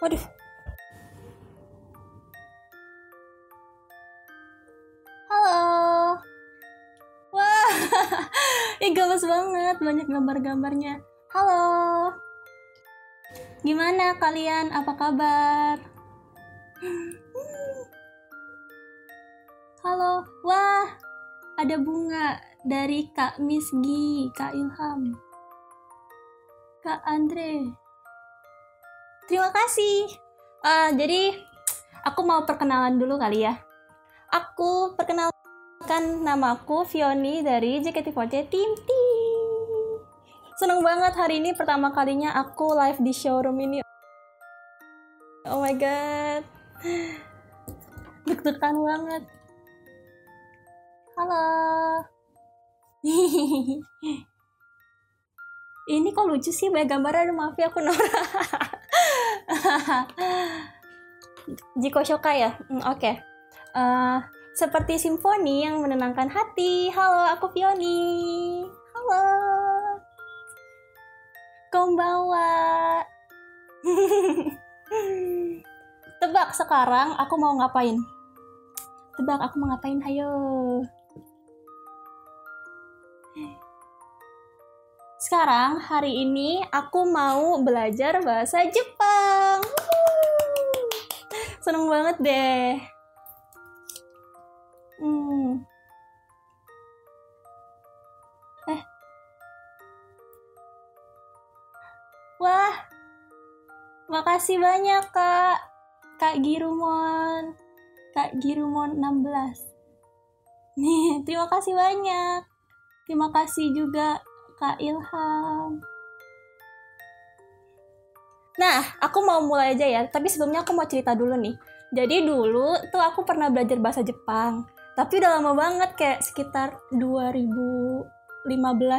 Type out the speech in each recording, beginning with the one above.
Waduh. Halo. Wah. Ih, gemes banget. Banyak gambar-gambarnya. Halo. Gimana kalian? Apa kabar? Halo. Wah. Ada bunga dari Kak Misgi, Kak Ilham. Kak Andre. Terima kasih. Uh, jadi aku mau perkenalan dulu kali ya. Aku perkenalkan nama aku Fioni dari JKT48 Team Team. Seneng banget hari ini pertama kalinya aku live di showroom ini. Oh my god. Deg-degan banget. Halo. Ini kok lucu sih banyak gambarnya maaf ya aku Nora. Jiko Shoka ya? Hmm, Oke. Okay. Uh, seperti simfoni yang menenangkan hati. Halo, aku Fioni. Halo. Kombawa. Tebak sekarang aku mau ngapain? Tebak aku mau ngapain? Hayo. Sekarang hari ini aku mau belajar bahasa Jepang. Seneng banget deh. Hmm. Eh. Wah. Makasih banyak, Kak. Kak Girumon. Kak Girumon 16. Nih, terima kasih banyak. Terima kasih juga Kak Ilham. Nah, aku mau mulai aja ya. Tapi sebelumnya aku mau cerita dulu nih. Jadi dulu tuh aku pernah belajar bahasa Jepang. Tapi udah lama banget kayak sekitar 2015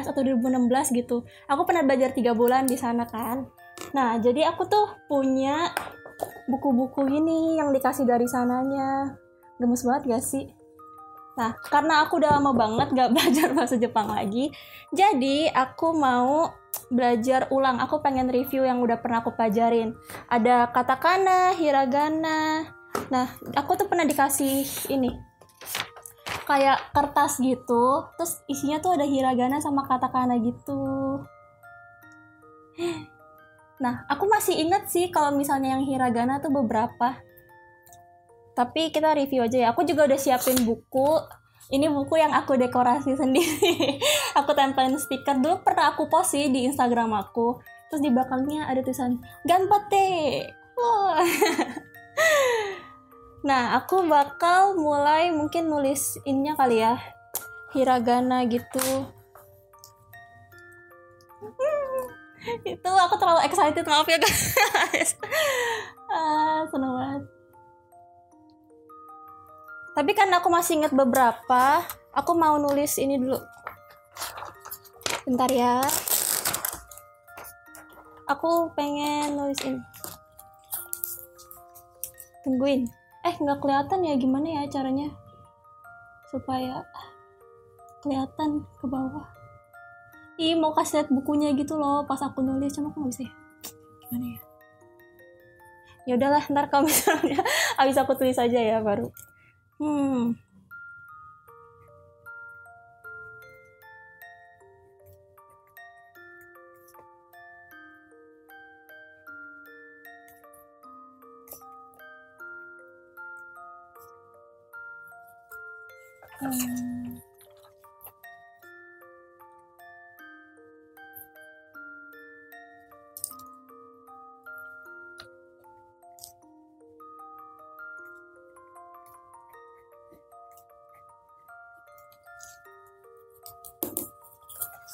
atau 2016 gitu. Aku pernah belajar tiga bulan di sana kan. Nah, jadi aku tuh punya buku-buku ini yang dikasih dari sananya. Gemes banget gak sih? Nah, karena aku udah lama banget gak belajar bahasa Jepang lagi, jadi aku mau belajar ulang. Aku pengen review yang udah pernah aku pelajarin. Ada katakana, hiragana. Nah, aku tuh pernah dikasih ini. Kayak kertas gitu, terus isinya tuh ada hiragana sama katakana gitu. Nah, aku masih inget sih kalau misalnya yang hiragana tuh beberapa tapi kita review aja ya. Aku juga udah siapin buku. Ini buku yang aku dekorasi sendiri. Aku tempelin stiker. Dulu pernah aku post sih di instagram aku. Terus di belakangnya ada tulisan ganpate nah aku bakal mulai mungkin nulis ininya kali ya. Hiragana gitu. Itu aku terlalu excited maaf ya guys. Ah, seneng banget tapi kan aku masih inget beberapa, aku mau nulis ini dulu. Bentar ya. Aku pengen nulis ini. Tungguin. Eh, nggak kelihatan ya gimana ya caranya? Supaya kelihatan ke bawah. Ih, mau kasih lihat bukunya gitu loh pas aku nulis, cuma aku nggak bisa. Ya. Gimana ya? Ya udahlah, ntar kalau misalnya habis aku tulis aja ya baru. Hmm. Hmm.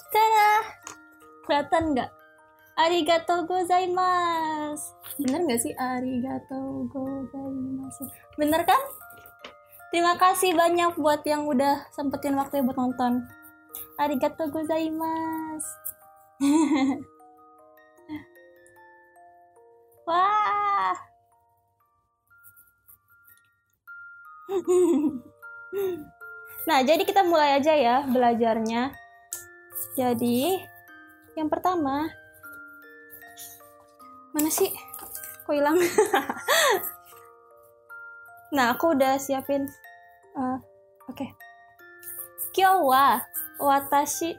Tada! Kelihatan nggak? Arigato gozaimasu. Bener nggak sih? Arigato gozaimasu. Bener kan? Terima kasih banyak buat yang udah sempetin waktu buat nonton. Arigato gozaimasu. Wah. nah, jadi kita mulai aja ya belajarnya. Jadi, yang pertama, mana sih? kok hilang nah aku udah siapin uh, oke okay. Kyo wa watashi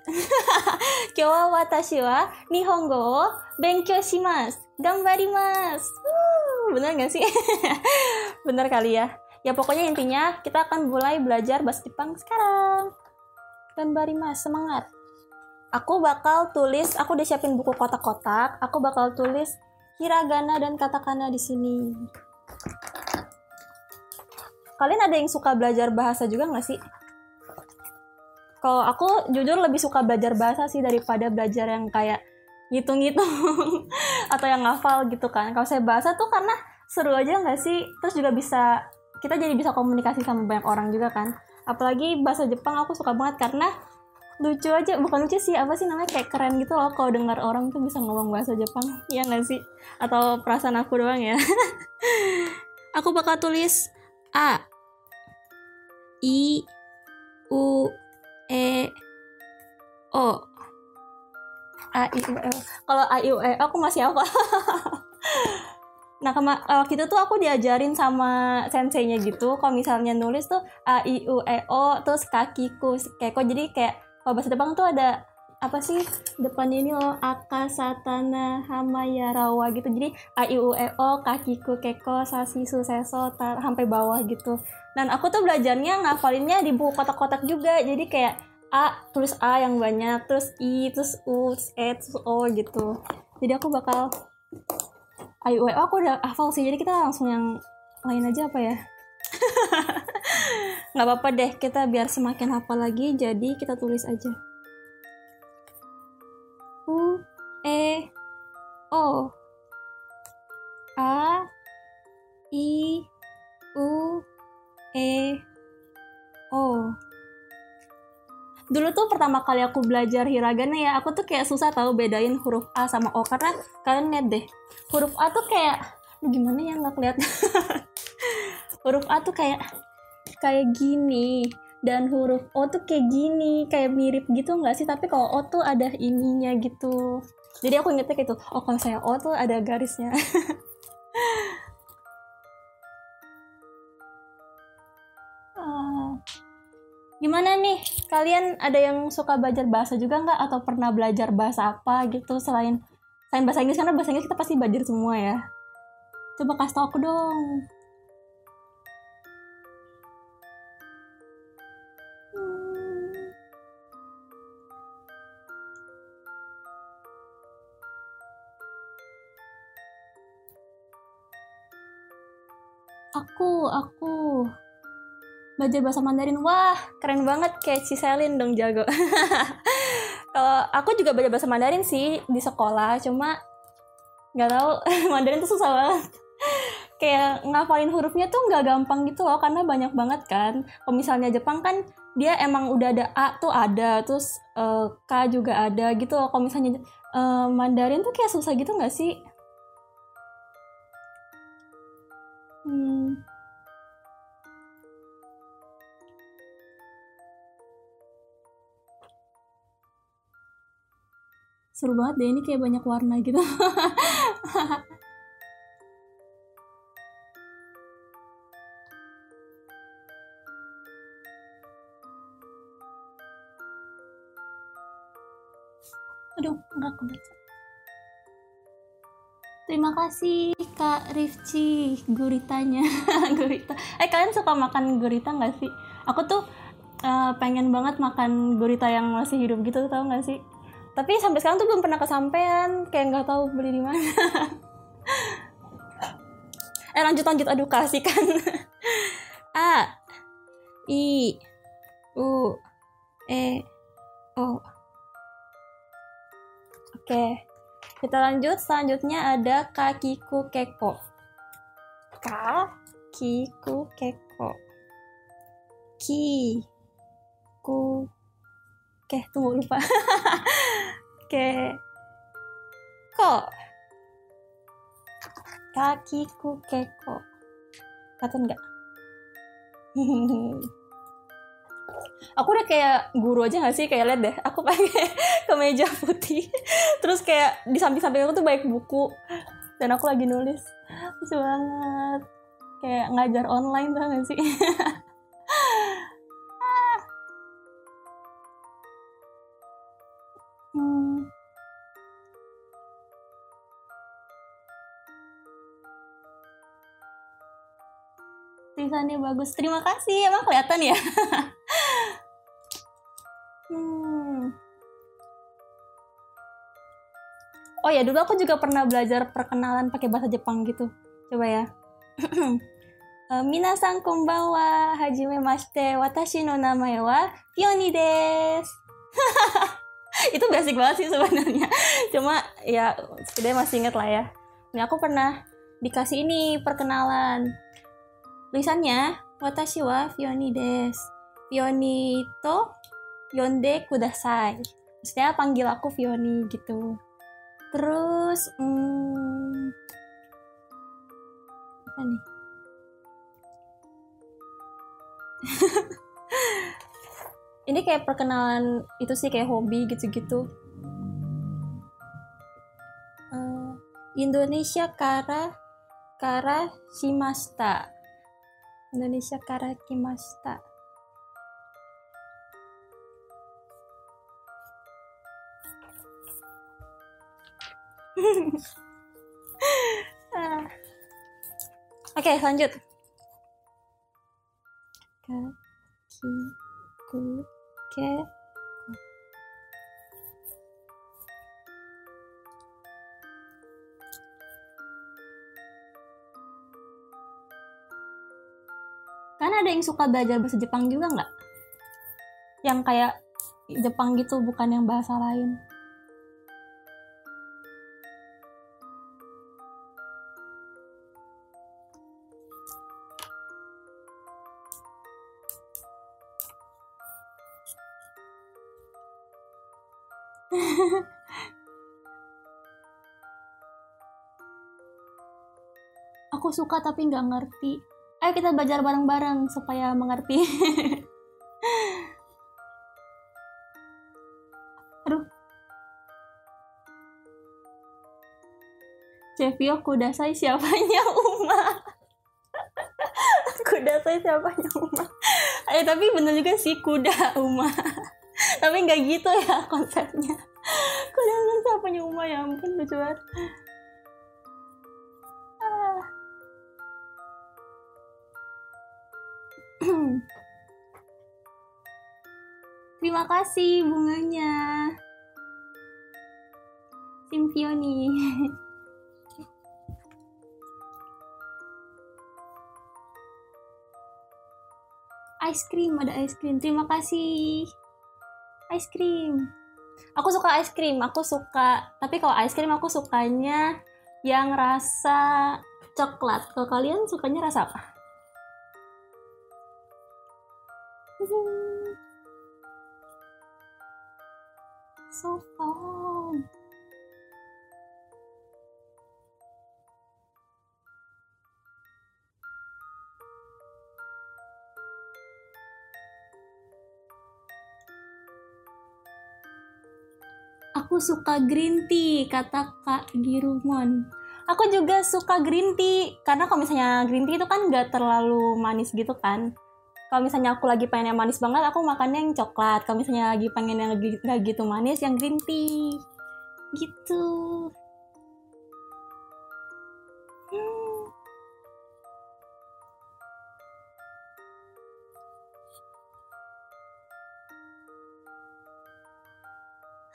Kyo wa watashi wa nihongo wo benkyou shimasu. Gambarimasu. Uh, bener gak sih? bener kali ya. Ya pokoknya intinya kita akan mulai belajar bahasa Jepang sekarang. Gambarimasu, semangat. Aku bakal tulis, aku udah siapin buku kotak-kotak. Aku bakal tulis hiragana dan katakana di sini. Kalian ada yang suka belajar bahasa juga nggak sih? kalau aku jujur lebih suka belajar bahasa sih daripada belajar yang kayak ngitung-ngitung atau yang ngafal gitu kan kalau saya bahasa tuh karena seru aja nggak sih terus juga bisa kita jadi bisa komunikasi sama banyak orang juga kan apalagi bahasa Jepang aku suka banget karena lucu aja bukan lucu sih apa sih namanya kayak keren gitu loh kalau dengar orang tuh bisa ngomong bahasa Jepang ya nggak sih? Atau perasaan aku doang ya. Aku bakal tulis a i u e o. A i u e kalau a i u e aku masih apa nah kema waktu itu tuh aku diajarin sama senseinya gitu kalau misalnya nulis tuh a i u e o terus kakiku keko jadi kayak kalau bahasa Jepang tuh ada apa sih depan ini loh aka satana hamaya rawa gitu. Jadi a i u e o kakiku keko sasi suseso sampai bawah gitu. Dan aku tuh belajarnya ngafalinnya di buku kotak-kotak juga. Jadi kayak A tulis A yang banyak terus I terus U terus E terus O gitu. Jadi aku bakal ayo oh, aku udah hafal sih. Jadi kita langsung yang lain aja apa ya nggak apa-apa deh kita biar semakin hafal lagi jadi kita tulis aja. U E O. A I U E O. Dulu tuh pertama kali aku belajar hiragana ya aku tuh kayak susah tahu bedain huruf A sama O karena kalian lihat deh huruf A tuh kayak gimana ya nggak kelihatan. Huruf A tuh kayak kayak gini dan huruf O tuh kayak gini kayak mirip gitu nggak sih tapi kalau O tuh ada ininya gitu jadi aku ingetnya kayak gitu oh kalau saya O tuh ada garisnya Gimana nih, kalian ada yang suka belajar bahasa juga nggak? Atau pernah belajar bahasa apa gitu selain selain bahasa Inggris? Karena bahasa Inggris kita pasti belajar semua ya. Coba kasih tau aku dong. Belajar bahasa Mandarin wah keren banget. Kayak Ciselin dong jago. Kalau aku juga belajar bahasa Mandarin sih di sekolah. Cuma nggak tahu Mandarin tuh susah banget. Kayak ngafalin hurufnya tuh nggak gampang gitu loh karena banyak banget kan. Kalau misalnya Jepang kan dia emang udah ada A tuh ada terus uh, K juga ada gitu loh. Kalau misalnya uh, Mandarin tuh kayak susah gitu nggak sih? Hmm seru banget deh ini kayak banyak warna gitu. Aduh nggak kebaca. Terima kasih kak Rifci guritanya. Gurita. Eh kalian suka makan gurita nggak sih? Aku tuh uh, pengen banget makan gurita yang masih hidup gitu tau nggak sih tapi sampai sekarang tuh belum pernah kesampaian kayak nggak tahu beli di mana. Eh lanjut lanjut. Aduh kasih kan a i u e o. Oke. Kita lanjut. Selanjutnya ada kakiku keko. Kakiku keko. Ki ku Oke, tunggu lupa. Oke. Kok. Kakiku keko. Kata enggak? aku udah kayak guru aja gak sih kayak liat deh aku pakai kemeja putih terus kayak di samping-samping aku tuh banyak buku dan aku lagi nulis lucu banget kayak ngajar online tuh gak sih tulisannya bagus terima kasih emang kelihatan ya hmm. oh ya dulu aku juga pernah belajar perkenalan pakai bahasa Jepang gitu coba ya Eh, Minasan konbanwa, hajime mashite, watashi no namae wa Fioni desu. itu basic banget sih sebenarnya. Cuma ya setidaknya masih inget lah ya. Ini aku pernah dikasih ini perkenalan. Tulisannya watashi wa Fioni desu. Fioni to yonde kudasai. Maksudnya panggil aku Fioni gitu. Terus hmm, apa nih? ini kayak perkenalan itu sih kayak hobi gitu-gitu uh, Indonesia kara kara shimasta Indonesia kara kimasta uh. Oke, okay, lanjut kaki ku ke ada yang suka belajar bahasa Jepang juga nggak? Yang kayak Jepang gitu bukan yang bahasa lain. Aku suka tapi nggak ngerti ayo kita belajar bareng-bareng supaya mengerti. Aduh. Cevio kudasai siapanya Uma? Kudasai siapanya Uma? Eh tapi bener juga sih kuda Uma. Tapi nggak gitu ya konsepnya. Kuda siapanya Uma? Ya ampun lucu banget Terima kasih bunganya. Symphony. ice cream, ada ice cream. Terima kasih. Ice cream. Aku suka ice cream, aku suka. Tapi kalau ice cream aku sukanya yang rasa coklat. Kalau kalian sukanya rasa apa? So fun. Aku suka green tea, kata Kak Girumon. Aku juga suka green tea, karena kalau misalnya green tea itu kan nggak terlalu manis gitu kan kalau misalnya aku lagi pengen yang manis banget aku makannya yang coklat. Kalau misalnya lagi pengen yang lagi nggak gitu manis yang green tea. Gitu. Hmm.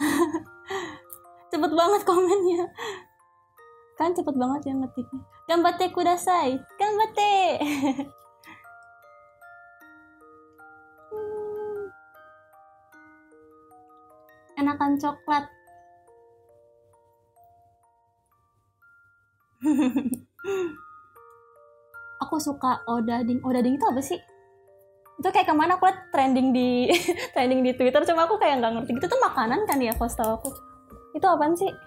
cepet banget komennya. Kan cepet banget yang ngetiknya. Gambate kudasai gambate enakan coklat. Aku suka odading. Odading itu apa sih? Itu kayak ke mana? Aku liat trending di trending di twitter. Cuma aku kayak nggak ngerti. Itu tuh makanan kan ya kalau aku? Itu apaan sih?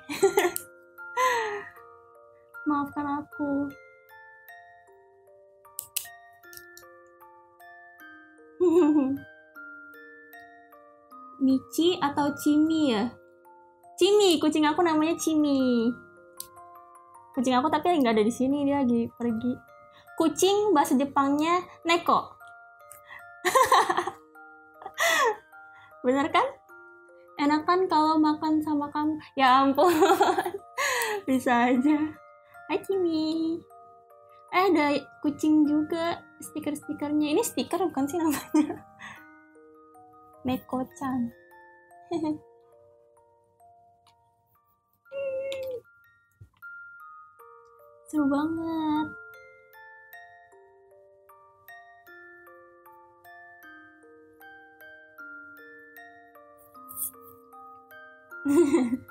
Maafkan aku Michi atau Cimi ya? Cimi, kucing aku namanya Cimi. kucing aku tapi nggak ada di sini dia lagi pergi. Kucing bahasa Jepangnya neko. Bener kan? Enak kan kalau makan sama kamu. Ya ampun. Bisa aja. Hai Kimi eh ada kucing juga stiker-stikernya. Ini stiker bukan sih namanya Neko-chan seru banget.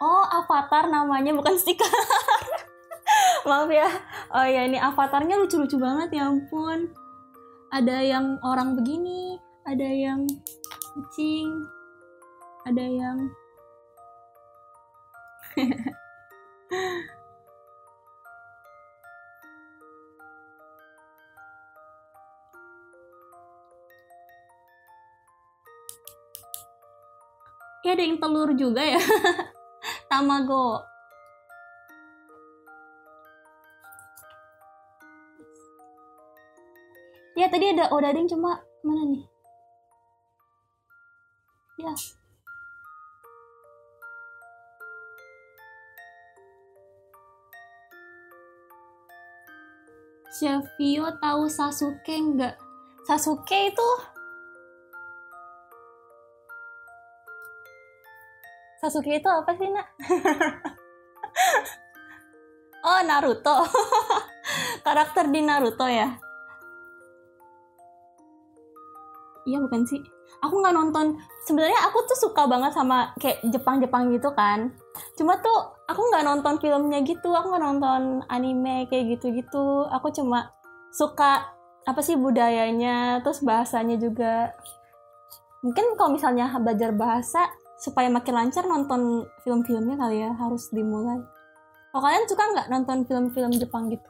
Oh avatar namanya bukan stiker. Maaf ya. Oh ya ini avatarnya lucu-lucu banget ya ampun ada yang orang begini ada yang kucing ada yang ya ada yang telur juga ya. Tamago ya tadi ada odading cuma mana nih ya Shavio tahu Sasuke nggak? Sasuke itu Sasuke itu apa sih nak? oh Naruto, karakter di Naruto ya? Iya bukan sih? Aku nggak nonton. Sebenarnya aku tuh suka banget sama kayak Jepang-Jepang gitu kan. Cuma tuh aku nggak nonton filmnya gitu. Aku nggak nonton anime kayak gitu-gitu. Aku cuma suka apa sih budayanya, terus bahasanya juga. Mungkin kalau misalnya belajar bahasa supaya makin lancar nonton film-filmnya kali ya harus dimulai. Kalau kalian suka nggak nonton film-film Jepang gitu?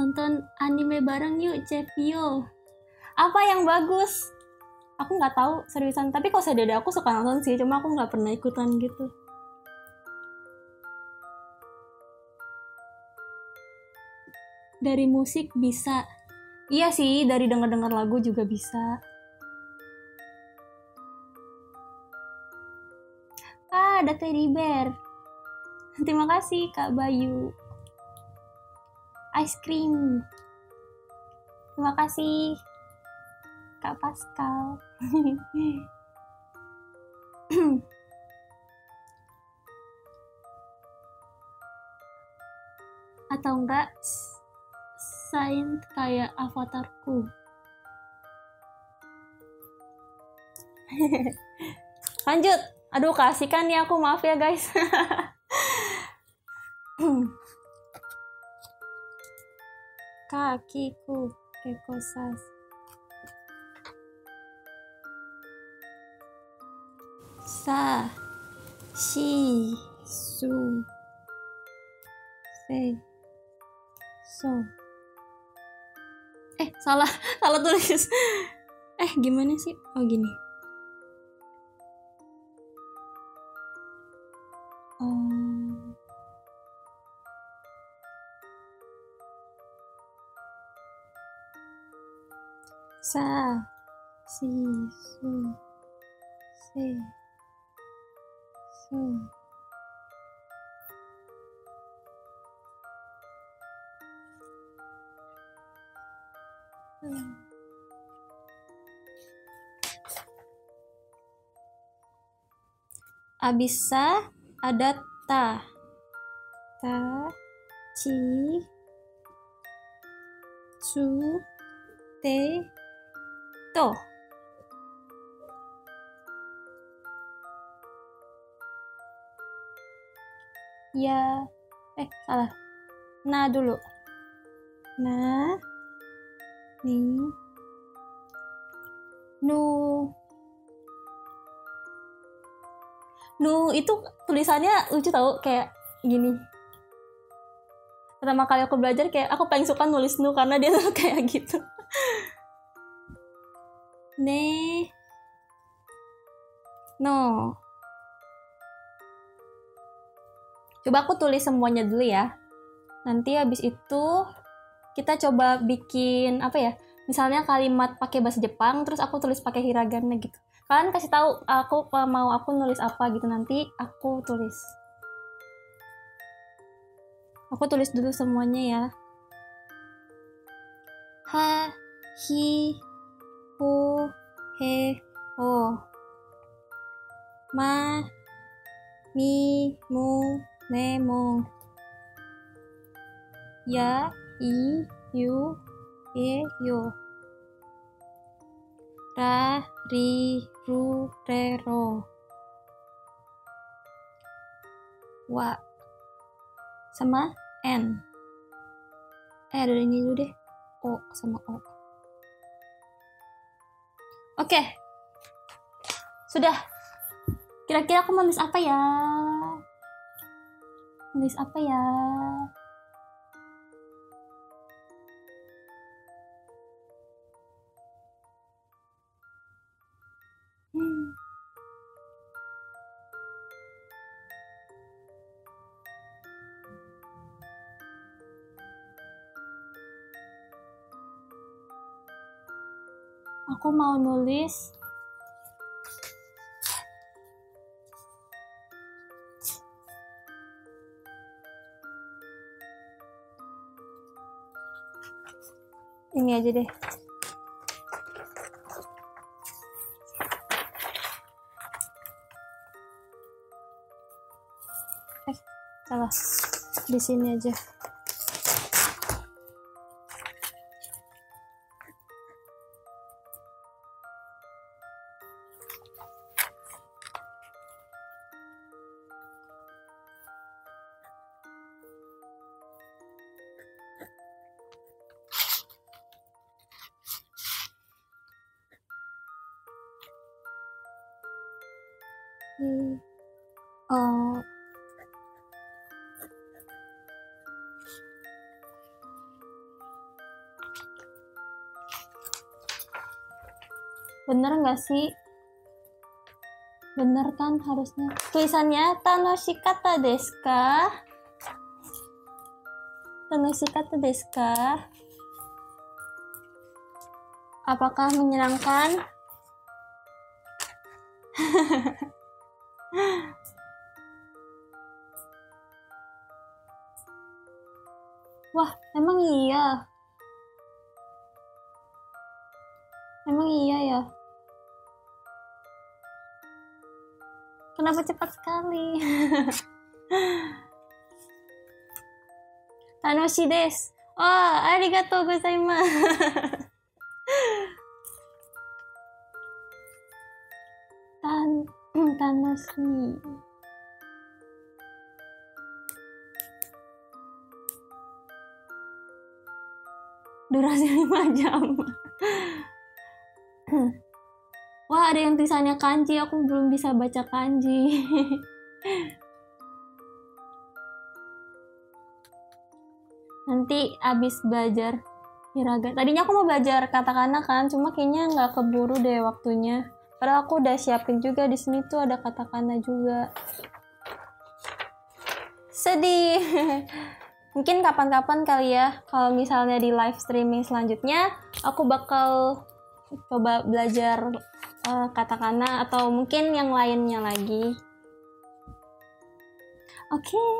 Nonton anime bareng yuk Cepio apa yang bagus? Aku nggak tahu seriusan. Tapi kalau saya dada aku suka nonton sih cuma aku nggak pernah ikutan gitu. Dari musik bisa. Iya sih dari denger-denger lagu juga bisa. Ah ada teddy bear terima kasih kak Bayu ice cream. Terima kasih Kak Pascal. Atau enggak saint kayak avatarku. Lanjut. Aduh, kasihkan ya aku maaf ya guys. kakiku kekosas sa shi su se so. Eh salah salah tulis. Eh gimana sih? Oh gini sa si su se su hmm. Abisa ada ta ta ci cu te to. Ya, eh salah. Nah dulu. Nah, nih, nu. Nu itu tulisannya lucu tau kayak gini. Pertama kali aku belajar kayak aku paling suka nulis nu karena dia tuh kayak gitu ne no coba aku tulis semuanya dulu ya. Nanti habis itu kita coba bikin apa ya misalnya kalimat pakai bahasa Jepang terus aku tulis pakai hiragana gitu. Kalian kasih tahu aku mau aku nulis apa gitu nanti aku tulis. Aku tulis dulu semuanya ya. Ha hi hu he ho. Ma mi mu ne mo ya i yu e yo. Ra ri ru re ro. Wa. Sama n eh dari ini dulu deh. O sama o oke. Sudah. Kira-kira aku menulis apa ya? Nulis apa ya Aku mau nulis ini aja deh. Eh, salah. Di sini aja. Hmm. Oh, bener nggak sih? Bener kan harusnya. Tulisannya Tanoshikata desu ka? Tanoshikata desu ka? Apakah menyenangkan? Kenapa cepat sekali? Tanoshi desu. Oh, arigatou gozaimasu. Tan tanoshi. Durasi 5 jam. Ada yang tulisannya kanji. Aku belum bisa baca kanji. Nanti abis belajar hiragana. Tadinya aku mau belajar katakana kan, cuma kayaknya nggak keburu deh waktunya. Padahal aku udah siapin juga di sini tuh ada katakana juga. Sedih. Mungkin kapan-kapan kali ya, kalau misalnya di live streaming selanjutnya, aku bakal coba belajar uh, katakana atau mungkin yang lainnya lagi. Oke. Okay.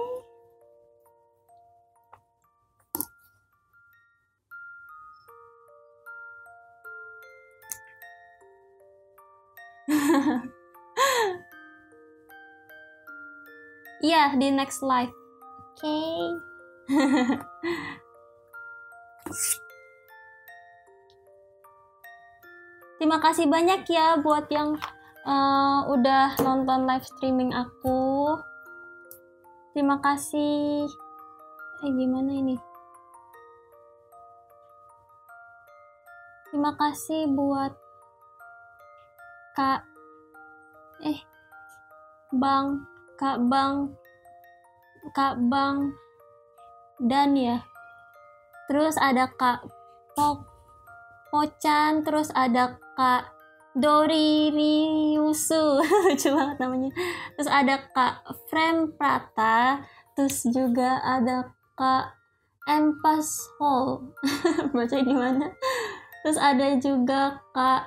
Iya, di next live. Oke. Okay. Terima kasih banyak ya buat yang uh, udah nonton live streaming aku. Terima kasih. Eh gimana ini? Terima kasih buat Kak eh Bang, Kak Bang, Kak Bang dan ya. Terus ada Kak Pok Pocan, terus ada Kak Dori Ryusu lucu banget namanya. Terus ada kak Frem Prata terus juga ada kak Empas Hall. Baca gimana terus ada juga kak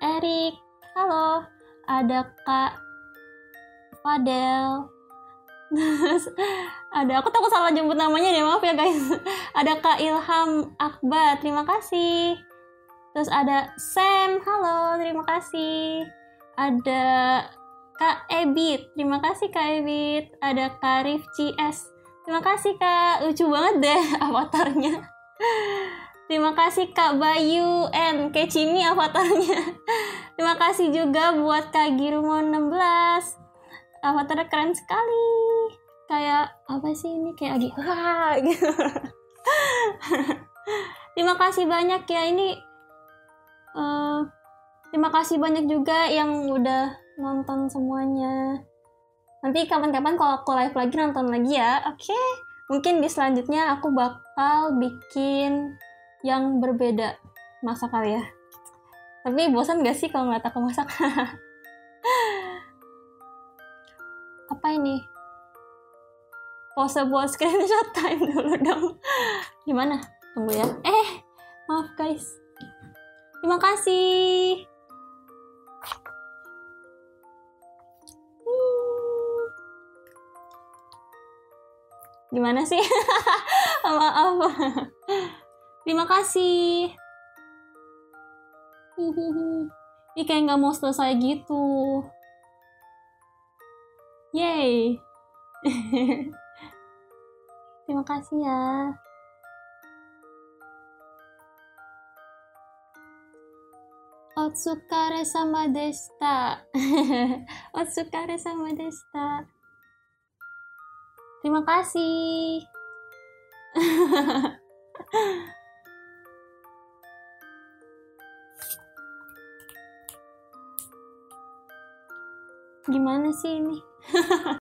Erik. Halo ada kak Fadel. Terus ada aku takut salah jemput namanya deh maaf ya guys. Ada kak Ilham Akbar terima kasih Terus ada Sam, halo, terima kasih. Ada Kak Ebit, terima kasih Kak Ebit. Ada Kak Rifci S, terima kasih Kak. Lucu banget deh avatarnya. Terima kasih Kak Bayu N, Kecimi avatarnya. Terima kasih juga buat Kak Girumon 16. Avatarnya keren sekali. Kayak apa sih ini kayak lagi wah gitu. Terima kasih banyak ya ini uh, terima kasih banyak juga yang udah nonton semuanya. Nanti kapan-kapan kalau aku live lagi nonton lagi ya. Oke okay? mungkin di selanjutnya aku bakal bikin yang berbeda masak kali ya tapi bosan gak sih kalau ngeliat aku masak? Apa ini? Pose buat screenshot time dulu dong. Gimana? Tunggu ya. Eh maaf guys Terima kasih. Hmm. Gimana sih? Maaf. Terima kasih. Ini kayak nggak mau selesai gitu. Yay. Terima kasih ya. Otsukare sama desta. Otsukare sama desta. Terima kasih. Gimana sih ini?